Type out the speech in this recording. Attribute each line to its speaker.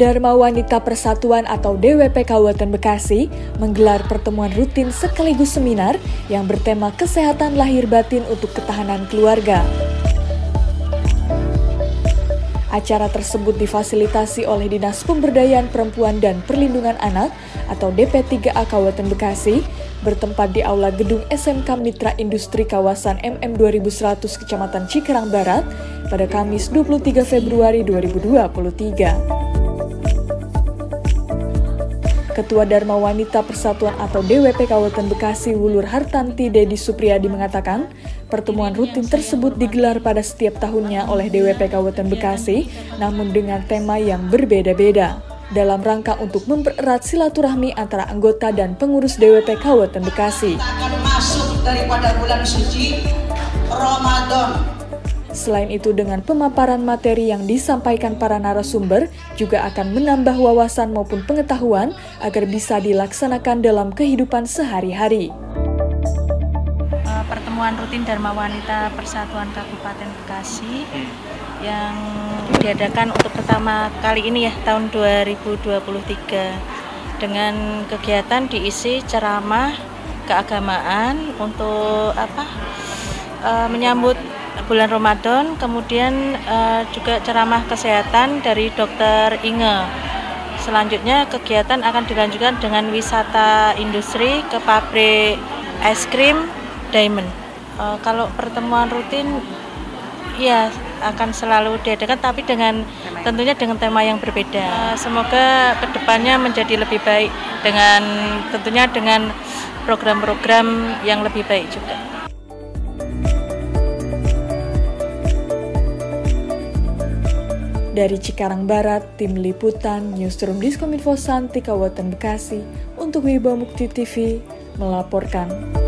Speaker 1: Dharma Wanita Persatuan atau DWP Kabupaten Bekasi menggelar pertemuan rutin sekaligus seminar yang bertema kesehatan lahir batin untuk ketahanan keluarga. Acara tersebut difasilitasi oleh Dinas Pemberdayaan Perempuan dan Perlindungan Anak atau DP3A Kabupaten Bekasi bertempat di Aula Gedung SMK Mitra Industri Kawasan MM 2100 Kecamatan Cikarang Barat pada Kamis 23 Februari 2023. Ketua Dharma Wanita Persatuan atau DWP Kabupaten Bekasi Wulur Hartanti Dedi Supriyadi mengatakan, pertemuan rutin tersebut digelar pada setiap tahunnya oleh DWP Kabupaten Bekasi, namun dengan tema yang berbeda-beda. Dalam rangka untuk mempererat silaturahmi antara anggota dan pengurus DWP Kabupaten Bekasi.
Speaker 2: masuk daripada bulan suci Ramadan
Speaker 1: Selain itu, dengan pemaparan materi yang disampaikan para narasumber juga akan menambah wawasan maupun pengetahuan agar bisa dilaksanakan dalam kehidupan sehari-hari.
Speaker 3: Eh, pertemuan rutin Dharma Wanita Persatuan Kabupaten Bekasi yang diadakan untuk pertama kali ini ya tahun 2023 dengan kegiatan diisi ceramah keagamaan untuk apa eh, menyambut bulan Ramadan, kemudian uh, juga ceramah kesehatan dari Dokter Inge. Selanjutnya kegiatan akan dilanjutkan dengan wisata industri ke pabrik es krim Diamond. Uh, kalau pertemuan rutin, ya akan selalu diadakan, tapi dengan tentunya dengan tema yang berbeda. Uh, semoga ke depannya menjadi lebih baik dengan tentunya dengan program-program yang lebih baik juga.
Speaker 1: Dari Cikarang Barat, Tim Liputan, Newsroom Diskominfo Santi Kabupaten Bekasi, untuk Wibawa Mukti TV, melaporkan.